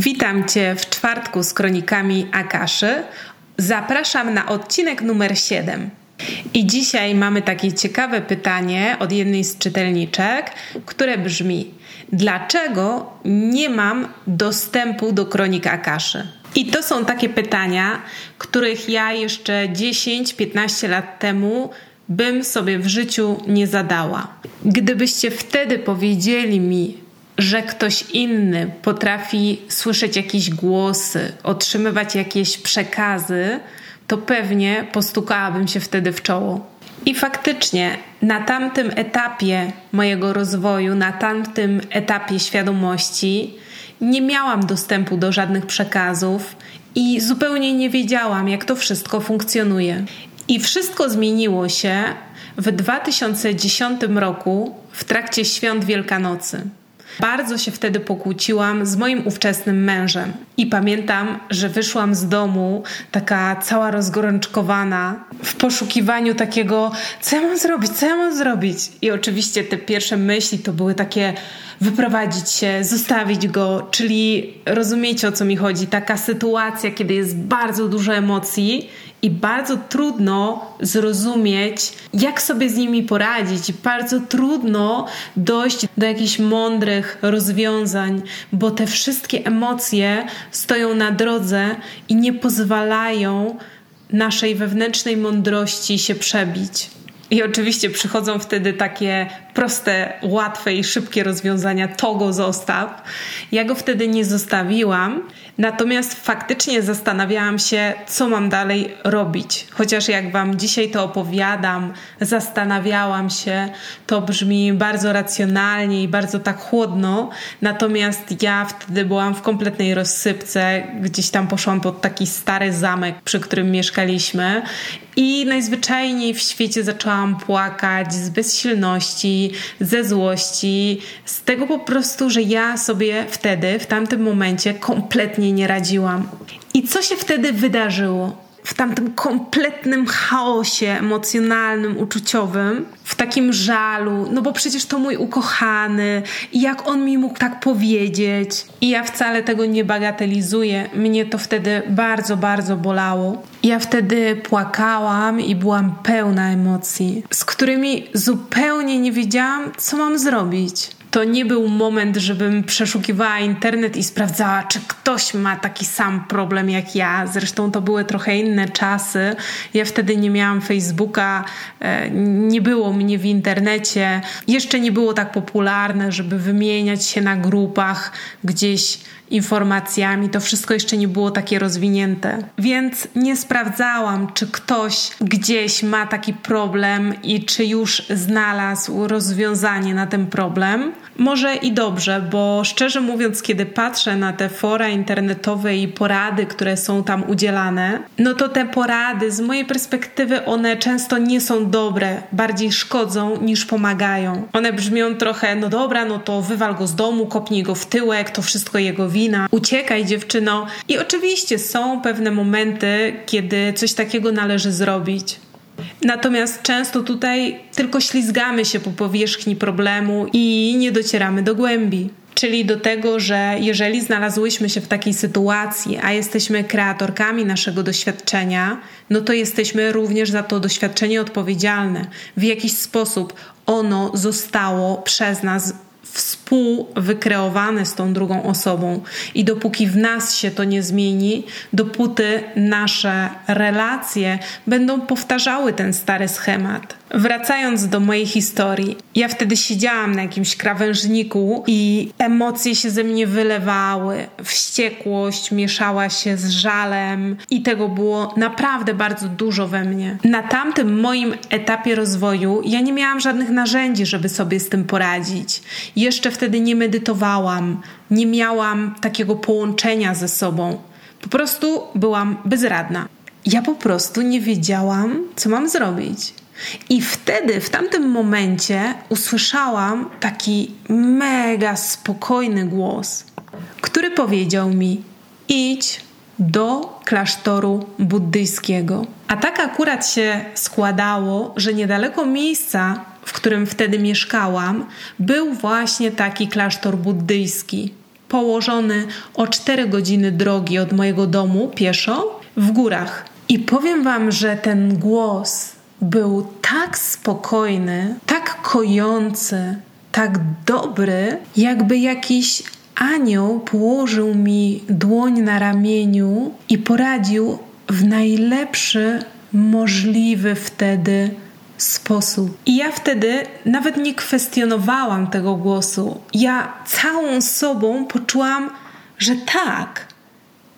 Witam Cię w czwartku z kronikami Akaszy. Zapraszam na odcinek numer 7. I dzisiaj mamy takie ciekawe pytanie od jednej z czytelniczek, które brzmi: Dlaczego nie mam dostępu do kronik Akaszy? I to są takie pytania, których ja jeszcze 10-15 lat temu bym sobie w życiu nie zadała. Gdybyście wtedy powiedzieli mi, że ktoś inny potrafi słyszeć jakieś głosy, otrzymywać jakieś przekazy, to pewnie postukałabym się wtedy w czoło. I faktycznie na tamtym etapie mojego rozwoju, na tamtym etapie świadomości, nie miałam dostępu do żadnych przekazów i zupełnie nie wiedziałam, jak to wszystko funkcjonuje. I wszystko zmieniło się w 2010 roku w trakcie świąt Wielkanocy. Bardzo się wtedy pokłóciłam z moim ówczesnym mężem. I pamiętam, że wyszłam z domu taka cała rozgorączkowana w poszukiwaniu takiego, co ja mam zrobić, co ja mam zrobić. I oczywiście te pierwsze myśli to były takie wyprowadzić się, zostawić go, czyli rozumiecie o co mi chodzi. Taka sytuacja, kiedy jest bardzo dużo emocji i bardzo trudno zrozumieć, jak sobie z nimi poradzić. Bardzo trudno dojść do jakichś mądrych rozwiązań, bo te wszystkie emocje stoją na drodze i nie pozwalają naszej wewnętrznej mądrości się przebić. I oczywiście przychodzą wtedy takie proste, łatwe i szybkie rozwiązania. To go zostaw. Ja go wtedy nie zostawiłam Natomiast faktycznie zastanawiałam się, co mam dalej robić. Chociaż jak Wam dzisiaj to opowiadam, zastanawiałam się, to brzmi bardzo racjonalnie i bardzo tak chłodno. Natomiast ja wtedy byłam w kompletnej rozsypce. Gdzieś tam poszłam pod taki stary zamek, przy którym mieszkaliśmy. I najzwyczajniej w świecie zaczęłam płakać z bezsilności, ze złości, z tego po prostu, że ja sobie wtedy, w tamtym momencie, kompletnie nie radziłam. I co się wtedy wydarzyło? w tamtym kompletnym chaosie emocjonalnym, uczuciowym, w takim żalu, no bo przecież to mój ukochany i jak on mi mógł tak powiedzieć. I ja wcale tego nie bagatelizuję. Mnie to wtedy bardzo, bardzo bolało. Ja wtedy płakałam i byłam pełna emocji, z którymi zupełnie nie wiedziałam, co mam zrobić to nie był moment, żebym przeszukiwała internet i sprawdzała, czy ktoś ma taki sam problem jak ja. Zresztą to były trochę inne czasy. Ja wtedy nie miałam Facebooka, e, nie było mnie w internecie. Jeszcze nie było tak popularne, żeby wymieniać się na grupach gdzieś informacjami. To wszystko jeszcze nie było takie rozwinięte. Więc nie sprawdzałam, czy ktoś gdzieś ma taki problem i czy już znalazł rozwiązanie na ten problem. Może i dobrze, bo szczerze mówiąc, kiedy patrzę na te fora internetowe i porady, które są tam udzielane, no to te porady z mojej perspektywy one często nie są dobre, bardziej szkodzą niż pomagają. One brzmią trochę, no dobra, no to wywal go z domu, kopnij go w tyłek, to wszystko jego wina, uciekaj dziewczyno. I oczywiście są pewne momenty, kiedy coś takiego należy zrobić. Natomiast często tutaj tylko ślizgamy się po powierzchni problemu i nie docieramy do głębi. Czyli do tego, że jeżeli znalazłyśmy się w takiej sytuacji, a jesteśmy kreatorkami naszego doświadczenia, no to jesteśmy również za to doświadczenie odpowiedzialne. W jakiś sposób ono zostało przez nas współwykreowane z tą drugą osobą. I dopóki w nas się to nie zmieni, dopóty nasze relacje będą powtarzały ten stary schemat. Wracając do mojej historii, ja wtedy siedziałam na jakimś krawężniku i emocje się ze mnie wylewały. Wściekłość mieszała się z żalem i tego było naprawdę bardzo dużo we mnie. Na tamtym moim etapie rozwoju ja nie miałam żadnych narzędzi, żeby sobie z tym poradzić. Jeszcze wtedy nie medytowałam, nie miałam takiego połączenia ze sobą. Po prostu byłam bezradna. Ja po prostu nie wiedziałam, co mam zrobić. I wtedy, w tamtym momencie, usłyszałam taki mega spokojny głos, który powiedział mi: idź do klasztoru buddyjskiego. A tak akurat się składało, że niedaleko miejsca, w którym wtedy mieszkałam, był właśnie taki klasztor buddyjski. położony o 4 godziny drogi od mojego domu pieszo w górach. I powiem Wam, że ten głos był tak spokojny, tak kojący, tak dobry, jakby jakiś anioł położył mi dłoń na ramieniu i poradził w najlepszy możliwy wtedy sposób. I ja wtedy nawet nie kwestionowałam tego głosu. Ja całą sobą poczułam, że tak,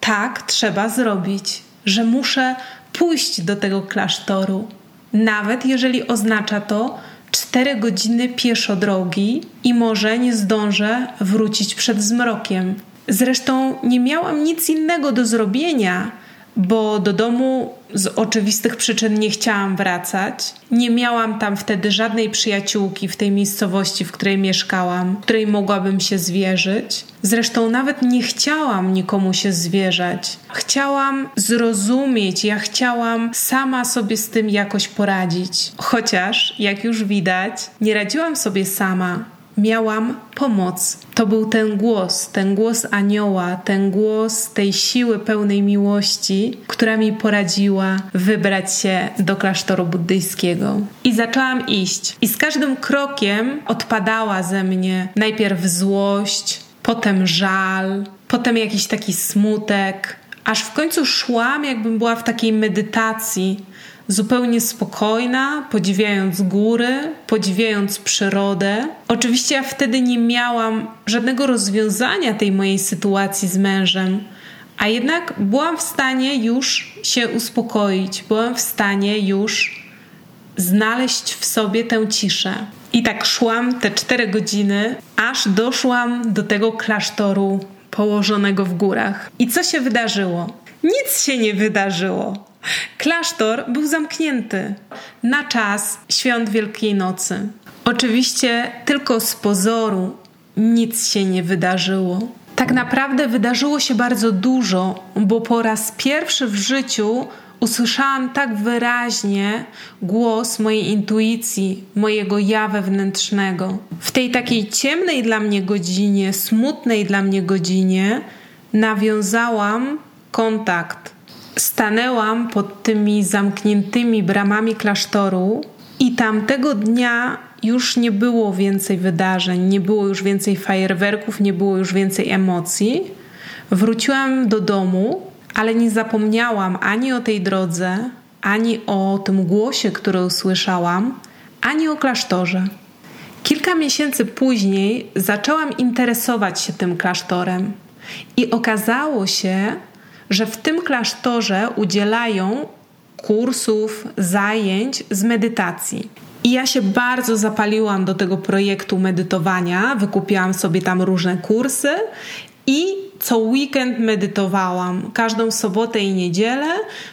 tak trzeba zrobić, że muszę pójść do tego klasztoru. Nawet jeżeli oznacza to, 4 godziny pieszo drogi i może nie zdążę wrócić przed zmrokiem. Zresztą nie miałam nic innego do zrobienia, bo do domu z oczywistych przyczyn nie chciałam wracać. Nie miałam tam wtedy żadnej przyjaciółki w tej miejscowości, w której mieszkałam, której mogłabym się zwierzyć. Zresztą nawet nie chciałam nikomu się zwierzać. Chciałam zrozumieć, ja chciałam sama sobie z tym jakoś poradzić. Chociaż, jak już widać, nie radziłam sobie sama miałam pomoc. To był ten głos, ten głos anioła, ten głos tej siły pełnej miłości, która mi poradziła wybrać się do klasztoru buddyjskiego. I zaczęłam iść. I z każdym krokiem odpadała ze mnie najpierw złość, potem żal, potem jakiś taki smutek, aż w końcu szłam, jakbym była w takiej medytacji zupełnie spokojna, podziwiając góry, podziwiając przyrodę. Oczywiście ja wtedy nie miałam żadnego rozwiązania tej mojej sytuacji z mężem, a jednak byłam w stanie już się uspokoić, byłam w stanie już znaleźć w sobie tę ciszę. I tak szłam te cztery godziny, aż doszłam do tego klasztoru położonego w górach. I co się wydarzyło? Nic się nie wydarzyło. Klasztor był zamknięty na czas świąt Wielkiej Nocy. Oczywiście tylko z pozoru nic się nie wydarzyło. Tak naprawdę wydarzyło się bardzo dużo, bo po raz pierwszy w życiu usłyszałam tak wyraźnie głos mojej intuicji, mojego ja wewnętrznego. W tej takiej ciemnej dla mnie godzinie, smutnej dla mnie godzinie, nawiązałam kontakt stanęłam pod tymi zamkniętymi bramami klasztoru i tamtego dnia już nie było więcej wydarzeń, nie było już więcej fajerwerków, nie było już więcej emocji. Wróciłam do domu, ale nie zapomniałam ani o tej drodze, ani o tym głosie, który usłyszałam, ani o klasztorze. Kilka miesięcy później zaczęłam interesować się tym klasztorem i okazało się, że w tym klasztorze udzielają kursów, zajęć z medytacji. I ja się bardzo zapaliłam do tego projektu medytowania, wykupiłam sobie tam różne kursy i co weekend medytowałam. Każdą sobotę i niedzielę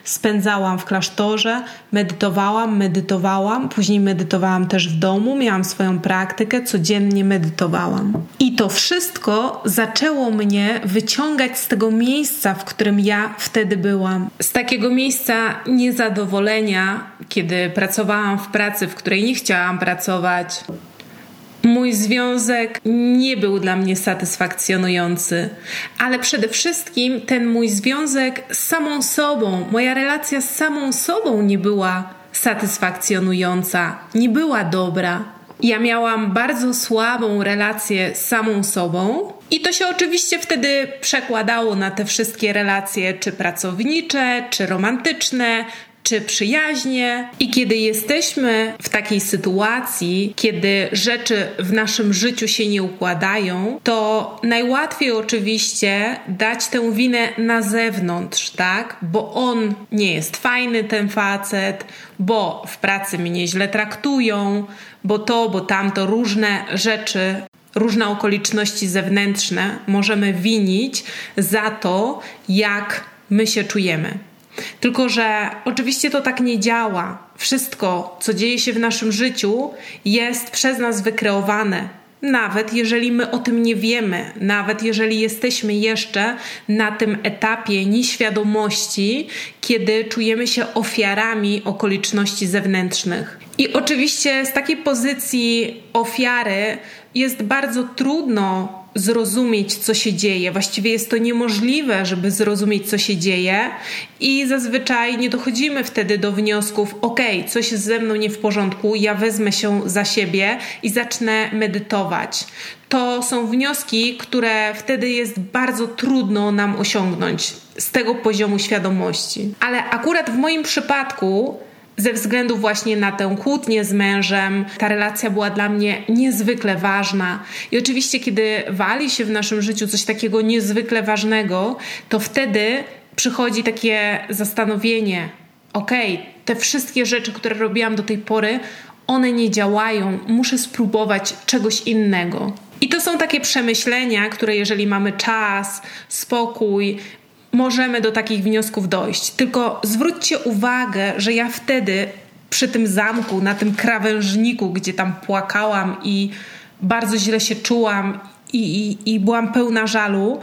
spędzałam w klasztorze, medytowałam, medytowałam, później medytowałam też w domu, miałam swoją praktykę, codziennie medytowałam. I to wszystko zaczęło mnie wyciągać z tego miejsca, w którym ja wtedy byłam. Z takiego miejsca niezadowolenia, kiedy pracowałam w pracy, w której nie chciałam pracować, Mój związek nie był dla mnie satysfakcjonujący, ale przede wszystkim ten mój związek z samą sobą, moja relacja z samą sobą nie była satysfakcjonująca, nie była dobra. Ja miałam bardzo słabą relację z samą sobą, i to się oczywiście wtedy przekładało na te wszystkie relacje, czy pracownicze, czy romantyczne, czy przyjaźnie. I kiedy jesteśmy w takiej sytuacji, kiedy rzeczy w naszym życiu się nie układają, to najłatwiej oczywiście dać tę winę na zewnątrz, tak? Bo on nie jest fajny, ten facet, bo w pracy mnie źle traktują, bo to, bo tamto, różne rzeczy różne okoliczności zewnętrzne możemy winić za to, jak my się czujemy. Tylko, że oczywiście to tak nie działa. Wszystko, co dzieje się w naszym życiu, jest przez nas wykreowane. Nawet jeżeli my o tym nie wiemy, nawet jeżeli jesteśmy jeszcze na tym etapie nieświadomości, kiedy czujemy się ofiarami okoliczności zewnętrznych. I oczywiście z takiej pozycji ofiary jest bardzo trudno zrozumieć, co się dzieje. Właściwie jest to niemożliwe, żeby zrozumieć, co się dzieje, i zazwyczaj nie dochodzimy wtedy do wniosków: OK, coś jest ze mną nie w porządku, ja wezmę się za siebie i zacznę medytować. To są wnioski, które wtedy jest bardzo trudno nam osiągnąć z tego poziomu świadomości. Ale akurat w moim przypadku ze względu właśnie na tę kłótnię z mężem. Ta relacja była dla mnie niezwykle ważna. I oczywiście, kiedy wali się w naszym życiu coś takiego niezwykle ważnego, to wtedy przychodzi takie zastanowienie: okej, okay, te wszystkie rzeczy, które robiłam do tej pory, one nie działają, muszę spróbować czegoś innego. I to są takie przemyślenia, które jeżeli mamy czas, spokój, możemy do takich wniosków dojść. Tylko zwróćcie uwagę, że ja wtedy przy tym zamku, na tym krawężniku, gdzie tam płakałam i bardzo źle się czułam i, i, i byłam pełna żalu,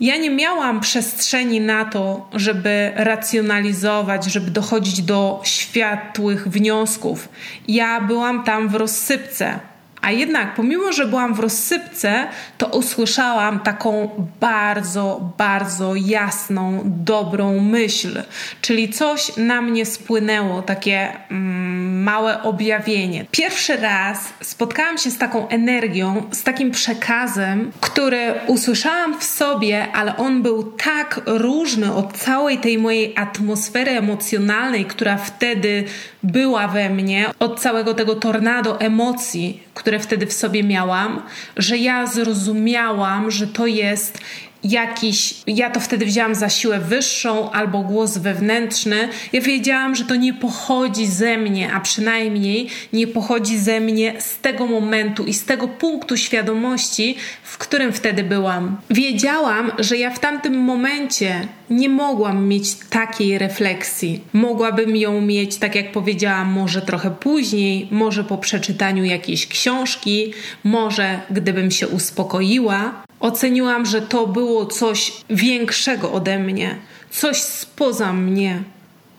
ja nie miałam przestrzeni na to, żeby racjonalizować, żeby dochodzić do światłych wniosków. Ja byłam tam w rozsypce. A jednak, pomimo że byłam w rozsypce, to usłyszałam taką bardzo, bardzo jasną, dobrą myśl. Czyli coś na mnie spłynęło, takie mm, małe objawienie. Pierwszy raz spotkałam się z taką energią, z takim przekazem, który usłyszałam w sobie, ale on był tak różny od całej tej mojej atmosfery emocjonalnej, która wtedy była we mnie, od całego tego tornado emocji, które wtedy w sobie miałam, że ja zrozumiałam, że to jest jakiś, ja to wtedy wzięłam za siłę wyższą albo głos wewnętrzny. Ja wiedziałam, że to nie pochodzi ze mnie, a przynajmniej nie pochodzi ze mnie z tego momentu i z tego punktu świadomości, w którym wtedy byłam. Wiedziałam, że ja w tamtym momencie nie mogłam mieć takiej refleksji. Mogłabym ją mieć, tak jak powiedziałam, może trochę później, może po przeczytaniu jakiejś książki, może gdybym się uspokoiła, Oceniłam, że to było coś większego ode mnie, coś spoza mnie,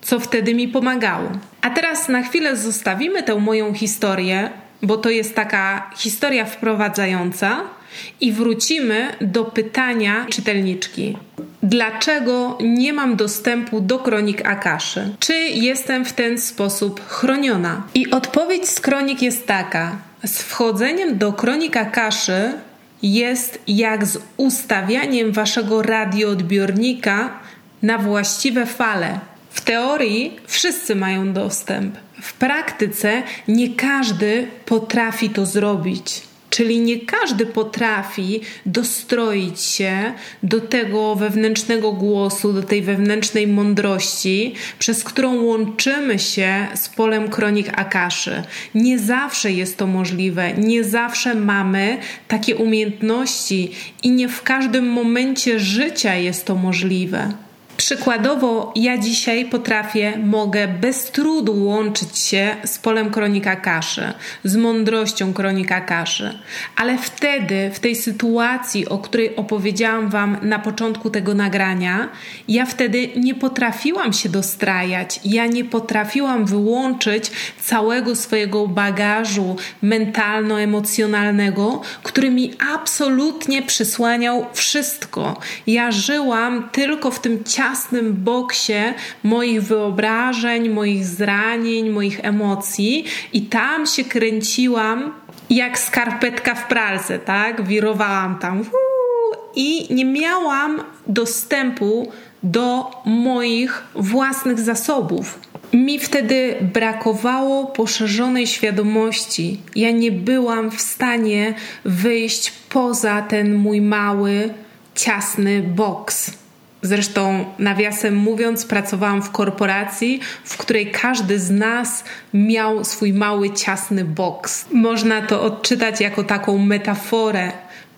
co wtedy mi pomagało. A teraz na chwilę zostawimy tę moją historię, bo to jest taka historia wprowadzająca, i wrócimy do pytania czytelniczki. Dlaczego nie mam dostępu do kronik Akaszy? Czy jestem w ten sposób chroniona? I odpowiedź z kronik jest taka: z wchodzeniem do kronik Akaszy jest jak z ustawianiem waszego radioodbiornika na właściwe fale. W teorii wszyscy mają dostęp. W praktyce nie każdy potrafi to zrobić. Czyli nie każdy potrafi dostroić się do tego wewnętrznego głosu, do tej wewnętrznej mądrości, przez którą łączymy się z polem kronik Akaszy. Nie zawsze jest to możliwe, nie zawsze mamy takie umiejętności i nie w każdym momencie życia jest to możliwe. Przykładowo, ja dzisiaj potrafię, mogę bez trudu łączyć się z polem kronika kaszy, z mądrością kronika kaszy, ale wtedy, w tej sytuacji, o której opowiedziałam Wam na początku tego nagrania, ja wtedy nie potrafiłam się dostrajać, ja nie potrafiłam wyłączyć całego swojego bagażu mentalno-emocjonalnego, który mi absolutnie przysłaniał wszystko. Ja żyłam tylko w tym ciasnym, ciasnym boksie moich wyobrażeń, moich zranień, moich emocji i tam się kręciłam jak skarpetka w pralce, tak? Wirowałam tam i nie miałam dostępu do moich własnych zasobów. Mi wtedy brakowało poszerzonej świadomości. Ja nie byłam w stanie wyjść poza ten mój mały, ciasny boks. Zresztą, nawiasem mówiąc, pracowałam w korporacji, w której każdy z nas miał swój mały, ciasny boks. Można to odczytać jako taką metaforę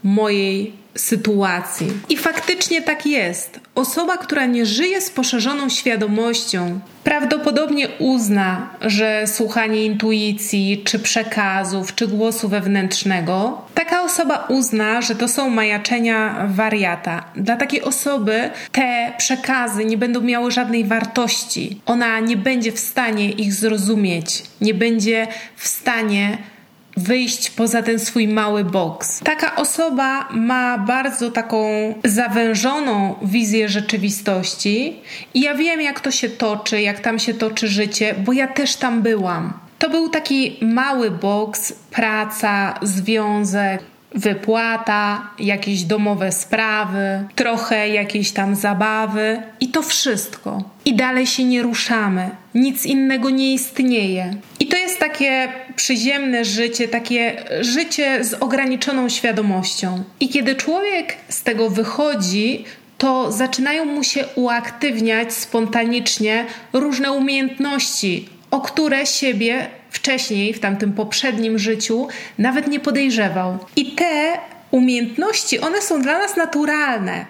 mojej sytuacji. I faktycznie tak jest. Osoba, która nie żyje z poszerzoną świadomością, prawdopodobnie uzna, że słuchanie intuicji, czy przekazów, czy głosu wewnętrznego, taka osoba uzna, że to są majaczenia wariata. Dla takiej osoby te przekazy nie będą miały żadnej wartości. Ona nie będzie w stanie ich zrozumieć, nie będzie w stanie wyjść poza ten swój mały boks. Taka osoba ma bardzo taką zawężoną wizję rzeczywistości i ja wiem, jak to się toczy, jak tam się toczy życie, bo ja też tam byłam. To był taki mały boks, praca, związek, wypłata, jakieś domowe sprawy, trochę jakieś tam zabawy i to wszystko. I dalej się nie ruszamy. Nic innego nie istnieje. I to jest takie przyziemne życie, takie życie z ograniczoną świadomością. I kiedy człowiek z tego wychodzi, to zaczynają mu się uaktywniać spontanicznie różne umiejętności, o które siebie wcześniej, w tamtym poprzednim życiu, nawet nie podejrzewał. I te umiejętności, one są dla nas naturalne.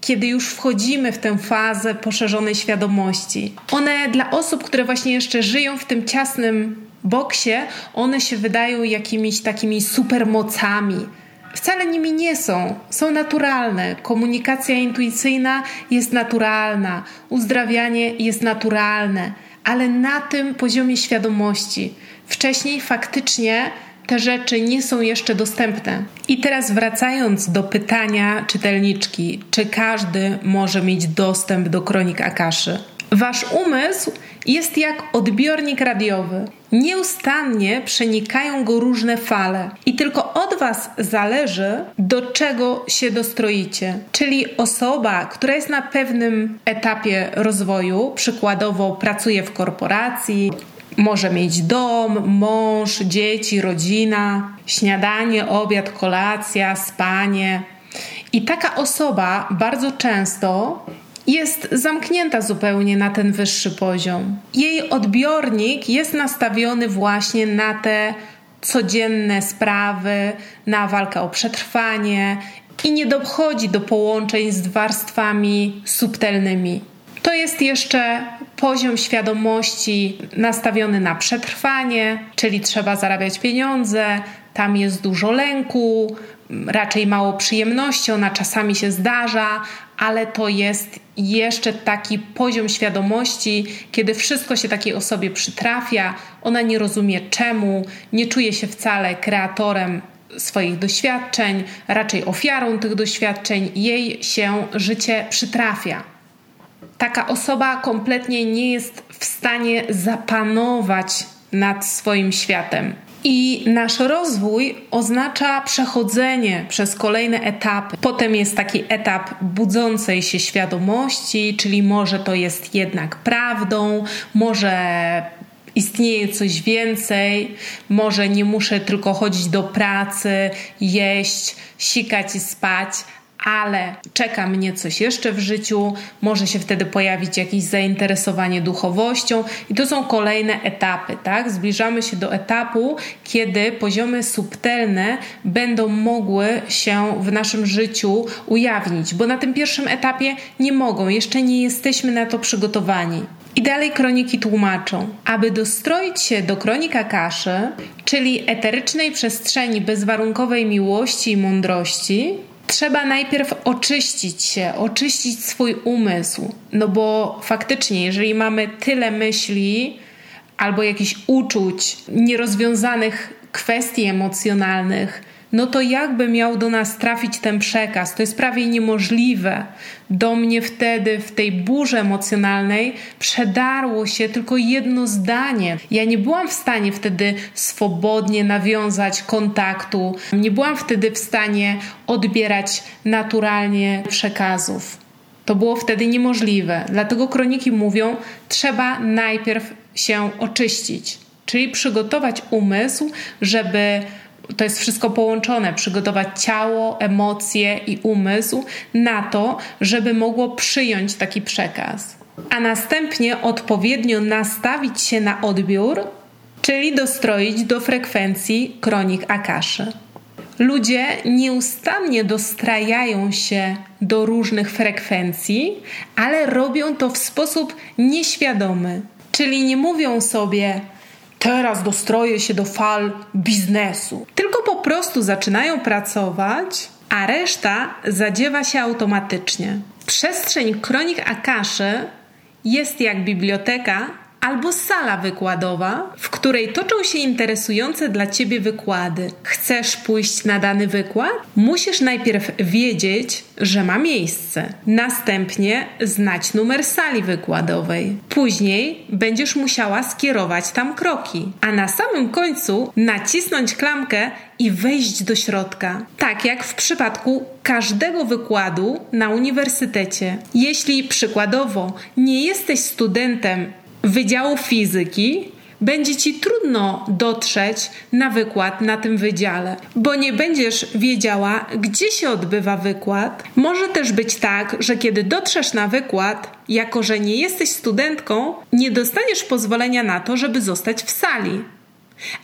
Kiedy już wchodzimy w tę fazę poszerzonej świadomości, one dla osób, które właśnie jeszcze żyją w tym ciasnym boksie, one się wydają jakimiś takimi supermocami. Wcale nimi nie są, są naturalne. Komunikacja intuicyjna jest naturalna, uzdrawianie jest naturalne ale na tym poziomie świadomości. Wcześniej faktycznie te rzeczy nie są jeszcze dostępne. I teraz wracając do pytania czytelniczki, czy każdy może mieć dostęp do kronik Akaszy? Wasz umysł jest jak odbiornik radiowy. Nieustannie przenikają go różne fale i tylko od Was zależy, do czego się dostroicie. Czyli osoba, która jest na pewnym etapie rozwoju, przykładowo pracuje w korporacji, może mieć dom, mąż, dzieci, rodzina, śniadanie, obiad, kolacja, spanie. I taka osoba bardzo często jest zamknięta zupełnie na ten wyższy poziom. Jej odbiornik jest nastawiony właśnie na te codzienne sprawy, na walkę o przetrwanie i nie dochodzi do połączeń z warstwami subtelnymi. To jest jeszcze poziom świadomości nastawiony na przetrwanie, czyli trzeba zarabiać pieniądze, tam jest dużo lęku, raczej mało przyjemności, ona czasami się zdarza, ale to jest jeszcze taki poziom świadomości, kiedy wszystko się takiej osobie przytrafia, ona nie rozumie czemu, nie czuje się wcale kreatorem swoich doświadczeń, raczej ofiarą tych doświadczeń, jej się życie przytrafia. Taka osoba kompletnie nie jest w stanie zapanować nad swoim światem. I nasz rozwój oznacza przechodzenie przez kolejne etapy. Potem jest taki etap budzącej się świadomości, czyli może to jest jednak prawdą, może istnieje coś więcej, może nie muszę tylko chodzić do pracy, jeść, sikać i spać ale czeka mnie coś jeszcze w życiu, może się wtedy pojawić jakieś zainteresowanie duchowością i to są kolejne etapy, tak? Zbliżamy się do etapu, kiedy poziomy subtelne będą mogły się w naszym życiu ujawnić, bo na tym pierwszym etapie nie mogą, jeszcze nie jesteśmy na to przygotowani. I dalej kroniki tłumaczą, aby dostroić się do kronika kaszy, czyli eterycznej przestrzeni bezwarunkowej miłości i mądrości, trzeba najpierw oczyścić się, oczyścić swój umysł. No bo faktycznie, jeżeli mamy tyle myśli albo jakichś uczuć, nierozwiązanych kwestii emocjonalnych, no to jakby miał do nas trafić ten przekaz? To jest prawie niemożliwe. Do mnie wtedy, w tej burze emocjonalnej, przedarło się tylko jedno zdanie. Ja nie byłam w stanie wtedy swobodnie nawiązać kontaktu, nie byłam wtedy w stanie odbierać naturalnie przekazów. To było wtedy niemożliwe. Dlatego kroniki mówią, trzeba najpierw się oczyścić, czyli przygotować umysł, żeby to jest wszystko połączone, przygotować ciało, emocje i umysł na to, żeby mogło przyjąć taki przekaz. A następnie odpowiednio nastawić się na odbiór, czyli dostroić do frekwencji kronik Akaszy. Ludzie nieustannie dostrajają się do różnych frekwencji, ale robią to w sposób nieświadomy. Czyli nie mówią sobie, teraz dostroję się do fal biznesu. Tylko po prostu zaczynają pracować, a reszta zadziewa się automatycznie. Przestrzeń kronik Akaszy jest jak biblioteka albo sala wykładowa, w której toczą się interesujące dla Ciebie wykłady. Chcesz pójść na dany wykład? Musisz najpierw wiedzieć, że ma miejsce. Następnie znać numer sali wykładowej. Później będziesz musiała skierować tam kroki, a na samym końcu nacisnąć klamkę i wejść do środka. Tak jak w przypadku każdego wykładu na uniwersytecie. Jeśli przykładowo nie jesteś studentem Wydziału Fizyki, będzie ci trudno dotrzeć na wykład na tym wydziale, bo nie będziesz wiedziała, gdzie się odbywa wykład. Może też być tak, że kiedy dotrzesz na wykład, jako że nie jesteś studentką, nie dostaniesz pozwolenia na to, żeby zostać w sali.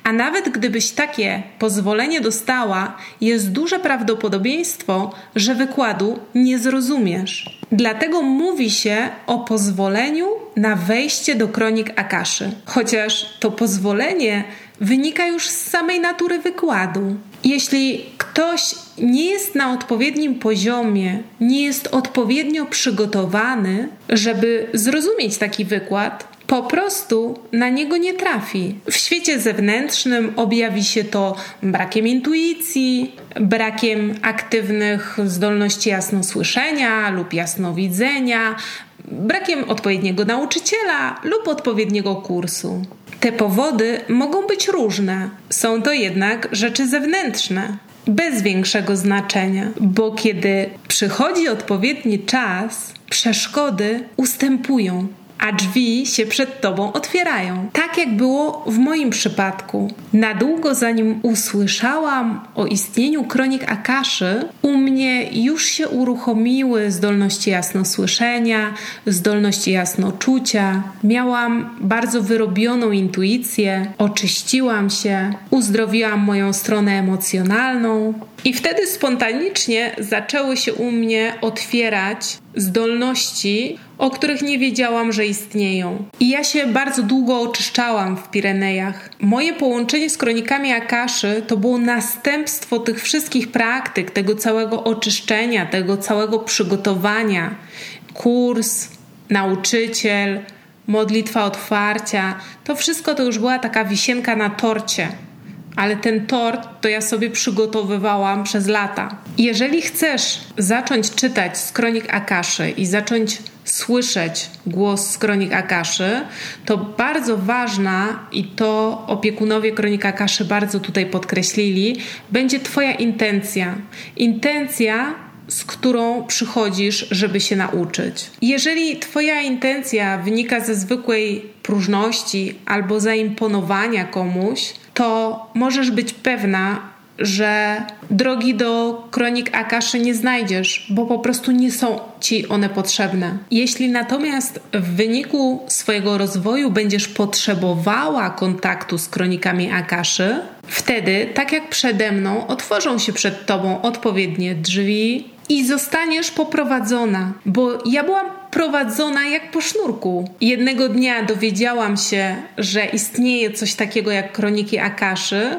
A nawet gdybyś takie pozwolenie dostała, jest duże prawdopodobieństwo, że wykładu nie zrozumiesz. Dlatego mówi się o pozwoleniu na wejście do kronik Akaszy, chociaż to pozwolenie wynika już z samej natury wykładu. Jeśli ktoś nie jest na odpowiednim poziomie, nie jest odpowiednio przygotowany, żeby zrozumieć taki wykład, po prostu na niego nie trafi. W świecie zewnętrznym objawi się to brakiem intuicji, brakiem aktywnych zdolności jasnosłyszenia lub jasnowidzenia, brakiem odpowiedniego nauczyciela lub odpowiedniego kursu. Te powody mogą być różne, są to jednak rzeczy zewnętrzne bez większego znaczenia, bo kiedy przychodzi odpowiedni czas, przeszkody ustępują a drzwi się przed tobą otwierają. Tak jak było w moim przypadku. Na długo zanim usłyszałam o istnieniu kronik Akaszy, u mnie już się uruchomiły zdolności jasnosłyszenia, zdolności jasnoczucia. Miałam bardzo wyrobioną intuicję, oczyściłam się, uzdrowiłam moją stronę emocjonalną. I wtedy spontanicznie zaczęły się u mnie otwierać zdolności, o których nie wiedziałam, że istnieją. I ja się bardzo długo oczyszczałam w Pirenejach. Moje połączenie z kronikami Akaszy to było następstwo tych wszystkich praktyk, tego całego oczyszczenia, tego całego przygotowania. Kurs, nauczyciel, modlitwa otwarcia to wszystko to już była taka wisienka na torcie ale ten tort to ja sobie przygotowywałam przez lata. Jeżeli chcesz zacząć czytać z kronik Akaszy i zacząć słyszeć głos z kronik Akaszy, to bardzo ważna i to opiekunowie kronik Akaszy bardzo tutaj podkreślili, będzie Twoja intencja. Intencja z którą przychodzisz, żeby się nauczyć. Jeżeli Twoja intencja wynika ze zwykłej próżności albo zaimponowania komuś, to możesz być pewna, że drogi do kronik Akaszy nie znajdziesz, bo po prostu nie są ci one potrzebne. Jeśli natomiast w wyniku swojego rozwoju będziesz potrzebowała kontaktu z kronikami Akaszy, wtedy, tak jak przede mną, otworzą się przed tobą odpowiednie drzwi i zostaniesz poprowadzona, bo ja byłam prowadzona jak po sznurku. Jednego dnia dowiedziałam się, że istnieje coś takiego jak kroniki Akaszy,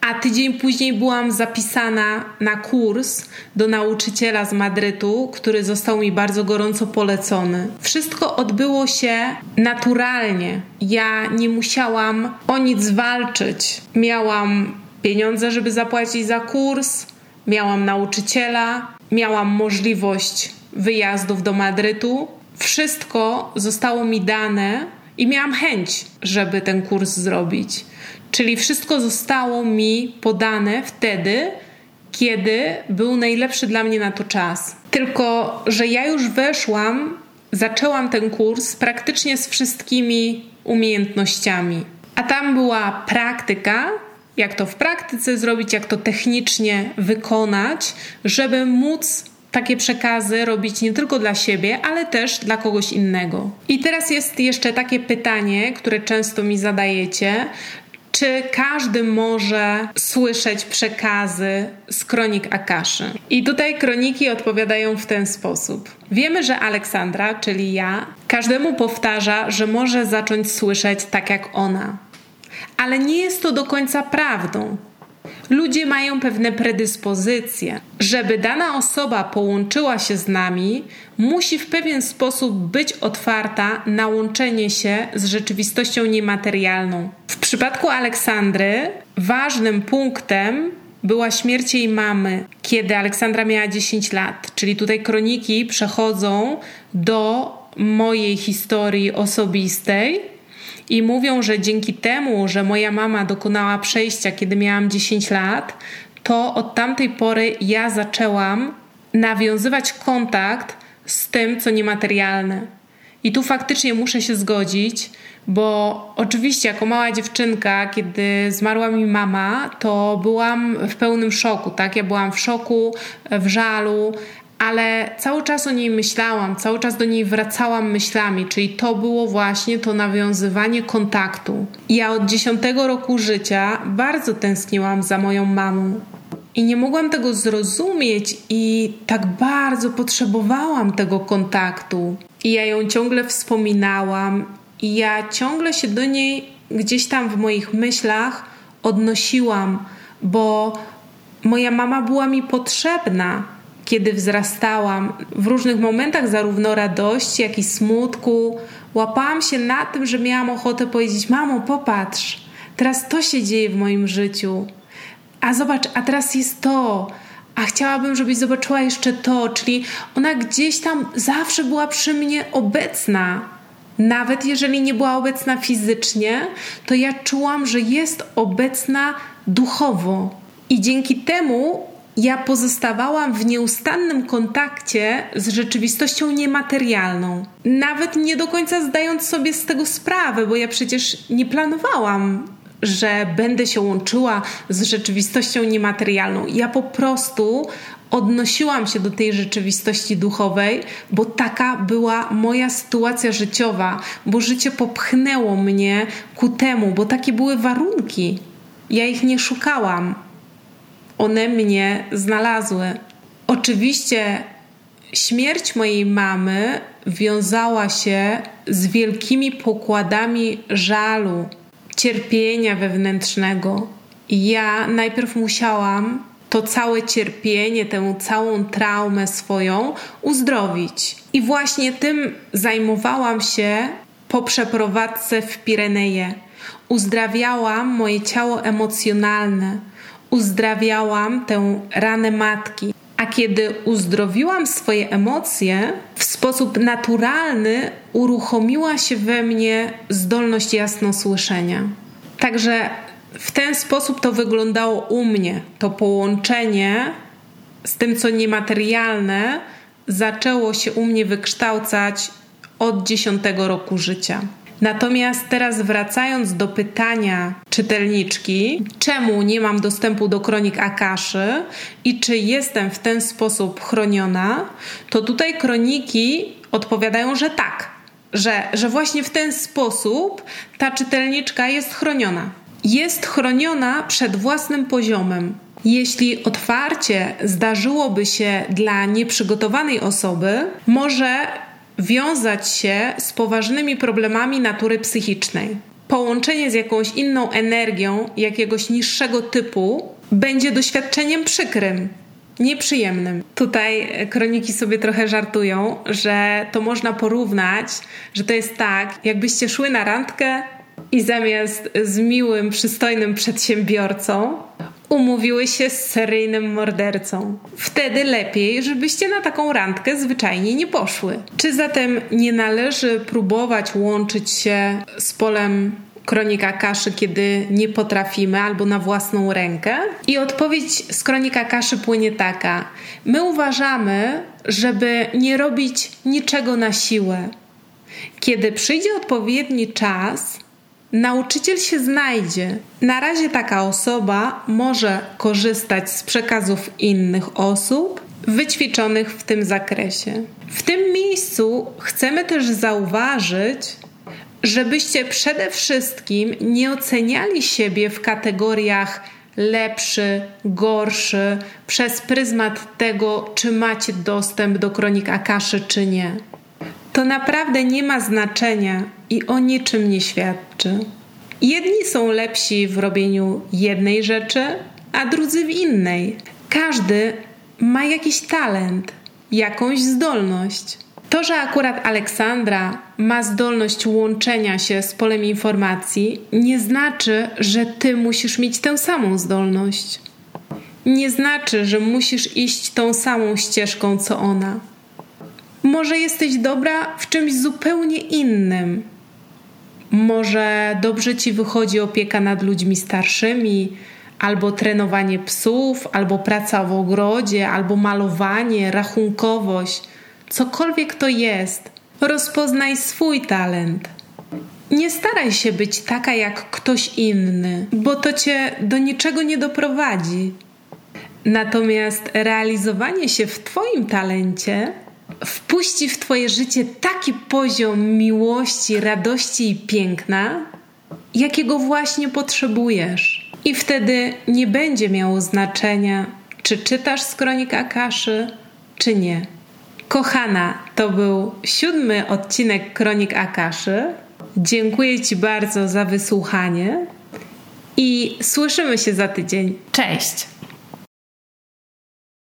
a tydzień później byłam zapisana na kurs do nauczyciela z Madrytu, który został mi bardzo gorąco polecony. Wszystko odbyło się naturalnie. Ja nie musiałam o nic walczyć. Miałam pieniądze, żeby zapłacić za kurs, miałam nauczyciela, miałam możliwość wyjazdów do Madrytu. Wszystko zostało mi dane i miałam chęć, żeby ten kurs zrobić. Czyli wszystko zostało mi podane wtedy, kiedy był najlepszy dla mnie na to czas. Tylko, że ja już weszłam, zaczęłam ten kurs praktycznie z wszystkimi umiejętnościami. A tam była praktyka, jak to w praktyce zrobić, jak to technicznie wykonać, żeby móc takie przekazy robić nie tylko dla siebie, ale też dla kogoś innego. I teraz jest jeszcze takie pytanie, które często mi zadajecie. Czy każdy może słyszeć przekazy z kronik Akaszy? I tutaj kroniki odpowiadają w ten sposób. Wiemy, że Aleksandra, czyli ja, każdemu powtarza, że może zacząć słyszeć tak jak ona. Ale nie jest to do końca prawdą. Ludzie mają pewne predyspozycje. Żeby dana osoba połączyła się z nami, musi w pewien sposób być otwarta na łączenie się z rzeczywistością niematerialną. W przypadku Aleksandry ważnym punktem była śmierć jej mamy, kiedy Aleksandra miała 10 lat. Czyli tutaj kroniki przechodzą do mojej historii osobistej i mówią, że dzięki temu, że moja mama dokonała przejścia, kiedy miałam 10 lat, to od tamtej pory ja zaczęłam nawiązywać kontakt z tym, co niematerialne. I tu faktycznie muszę się zgodzić, bo oczywiście, jako mała dziewczynka, kiedy zmarła mi mama, to byłam w pełnym szoku, tak? Ja byłam w szoku, w żalu, ale cały czas o niej myślałam, cały czas do niej wracałam myślami, czyli to było właśnie to nawiązywanie kontaktu. Ja od dziesiątego roku życia bardzo tęskniłam za moją mamą. I nie mogłam tego zrozumieć, i tak bardzo potrzebowałam tego kontaktu. I ja ją ciągle wspominałam, i ja ciągle się do niej gdzieś tam w moich myślach odnosiłam, bo moja mama była mi potrzebna kiedy wzrastałam, w różnych momentach zarówno radości, jak i smutku, łapałam się na tym, że miałam ochotę powiedzieć: Mamo, popatrz, teraz to się dzieje w moim życiu. A zobacz, a teraz jest to. A chciałabym, żebyś zobaczyła jeszcze to. Czyli ona gdzieś tam zawsze była przy mnie obecna. Nawet jeżeli nie była obecna fizycznie, to ja czułam, że jest obecna duchowo. I dzięki temu ja pozostawałam w nieustannym kontakcie z rzeczywistością niematerialną. Nawet nie do końca zdając sobie z tego sprawę, bo ja przecież nie planowałam, że będę się łączyła z rzeczywistością niematerialną. Ja po prostu odnosiłam się do tej rzeczywistości duchowej, bo taka była moja sytuacja życiowa, bo życie popchnęło mnie ku temu, bo takie były warunki. Ja ich nie szukałam one mnie znalazły. Oczywiście śmierć mojej mamy wiązała się z wielkimi pokładami żalu, cierpienia wewnętrznego. Ja najpierw musiałam to całe cierpienie, tę całą traumę swoją uzdrowić. I właśnie tym zajmowałam się po przeprowadzce w Pireneje. Uzdrawiałam moje ciało emocjonalne, uzdrawiałam tę ranę matki. A kiedy uzdrowiłam swoje emocje, w sposób naturalny uruchomiła się we mnie zdolność jasnosłyszenia. Także w ten sposób to wyglądało u mnie. To połączenie z tym, co niematerialne, zaczęło się u mnie wykształcać od dziesiątego roku życia. Natomiast teraz wracając do pytania czytelniczki, czemu nie mam dostępu do kronik Akaszy i czy jestem w ten sposób chroniona, to tutaj kroniki odpowiadają, że tak, że, że właśnie w ten sposób ta czytelniczka jest chroniona. Jest chroniona przed własnym poziomem. Jeśli otwarcie zdarzyłoby się dla nieprzygotowanej osoby, może wiązać się z poważnymi problemami natury psychicznej. Połączenie z jakąś inną energią jakiegoś niższego typu będzie doświadczeniem przykrym, nieprzyjemnym. Tutaj kroniki sobie trochę żartują, że to można porównać, że to jest tak, jakbyście szły na randkę i zamiast z miłym, przystojnym przedsiębiorcą umówiły się z seryjnym mordercą. Wtedy lepiej, żebyście na taką randkę zwyczajnie nie poszły. Czy zatem nie należy próbować łączyć się z polem kronika kaszy, kiedy nie potrafimy, albo na własną rękę? I odpowiedź z kronika kaszy płynie taka: My uważamy, żeby nie robić niczego na siłę. Kiedy przyjdzie odpowiedni czas, Nauczyciel się znajdzie. Na razie taka osoba może korzystać z przekazów innych osób wyćwiczonych w tym zakresie. W tym miejscu chcemy też zauważyć, żebyście przede wszystkim nie oceniali siebie w kategoriach lepszy, gorszy przez pryzmat tego, czy macie dostęp do kronik Akaszy, czy nie. To naprawdę nie ma znaczenia i o niczym nie świadczy. Jedni są lepsi w robieniu jednej rzeczy, a drudzy w innej. Każdy ma jakiś talent, jakąś zdolność. To, że akurat Aleksandra ma zdolność łączenia się z polem informacji, nie znaczy, że ty musisz mieć tę samą zdolność. Nie znaczy, że musisz iść tą samą ścieżką co ona. Może jesteś dobra w czymś zupełnie innym. Może dobrze ci wychodzi opieka nad ludźmi starszymi, albo trenowanie psów, albo praca w ogrodzie, albo malowanie, rachunkowość cokolwiek to jest, rozpoznaj swój talent. Nie staraj się być taka jak ktoś inny, bo to cię do niczego nie doprowadzi. Natomiast realizowanie się w Twoim talencie wpuści w Twoje życie taki poziom miłości, radości i piękna, jakiego właśnie potrzebujesz. I wtedy nie będzie miało znaczenia, czy czytasz z kronik Akaszy, czy nie. Kochana, to był siódmy odcinek Kronik Akaszy. Dziękuję Ci bardzo za wysłuchanie i słyszymy się za tydzień. Cześć!